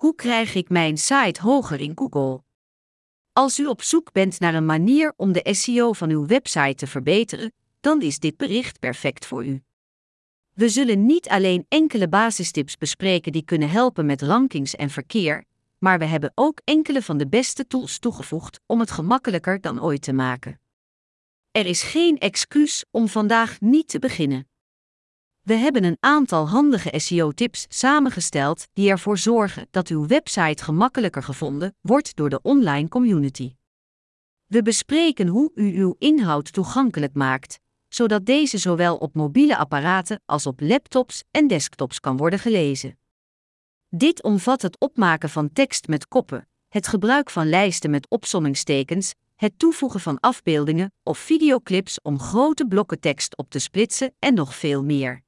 Hoe krijg ik mijn site hoger in Google? Als u op zoek bent naar een manier om de SEO van uw website te verbeteren, dan is dit bericht perfect voor u. We zullen niet alleen enkele basistips bespreken die kunnen helpen met rankings en verkeer, maar we hebben ook enkele van de beste tools toegevoegd om het gemakkelijker dan ooit te maken. Er is geen excuus om vandaag niet te beginnen. We hebben een aantal handige SEO-tips samengesteld die ervoor zorgen dat uw website gemakkelijker gevonden wordt door de online community. We bespreken hoe u uw inhoud toegankelijk maakt, zodat deze zowel op mobiele apparaten als op laptops en desktops kan worden gelezen. Dit omvat het opmaken van tekst met koppen, het gebruik van lijsten met opsommingstekens, het toevoegen van afbeeldingen of videoclips om grote blokken tekst op te splitsen en nog veel meer.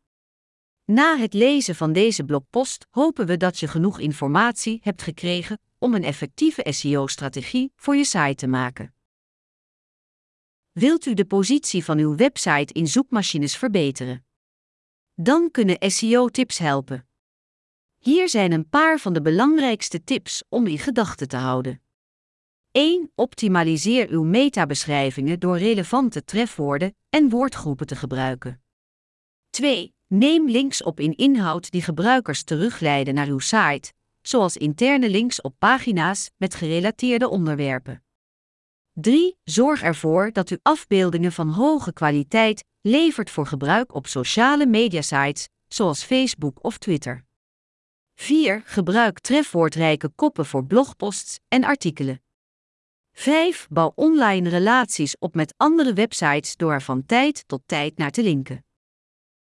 Na het lezen van deze blogpost hopen we dat je genoeg informatie hebt gekregen om een effectieve SEO-strategie voor je site te maken. Wilt u de positie van uw website in zoekmachines verbeteren? Dan kunnen SEO-tips helpen. Hier zijn een paar van de belangrijkste tips om in gedachten te houden. 1. Optimaliseer uw metabeschrijvingen door relevante trefwoorden en woordgroepen te gebruiken. 2. Neem links op in inhoud die gebruikers terugleiden naar uw site, zoals interne links op pagina's met gerelateerde onderwerpen. 3. Zorg ervoor dat u afbeeldingen van hoge kwaliteit levert voor gebruik op sociale mediasites, zoals Facebook of Twitter. 4. Gebruik trefwoordrijke koppen voor blogposts en artikelen. 5. Bouw online relaties op met andere websites door er van tijd tot tijd naar te linken.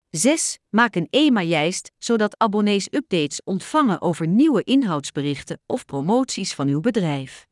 6. Maak een EMA-lijst zodat abonnees updates ontvangen over nieuwe inhoudsberichten of promoties van uw bedrijf.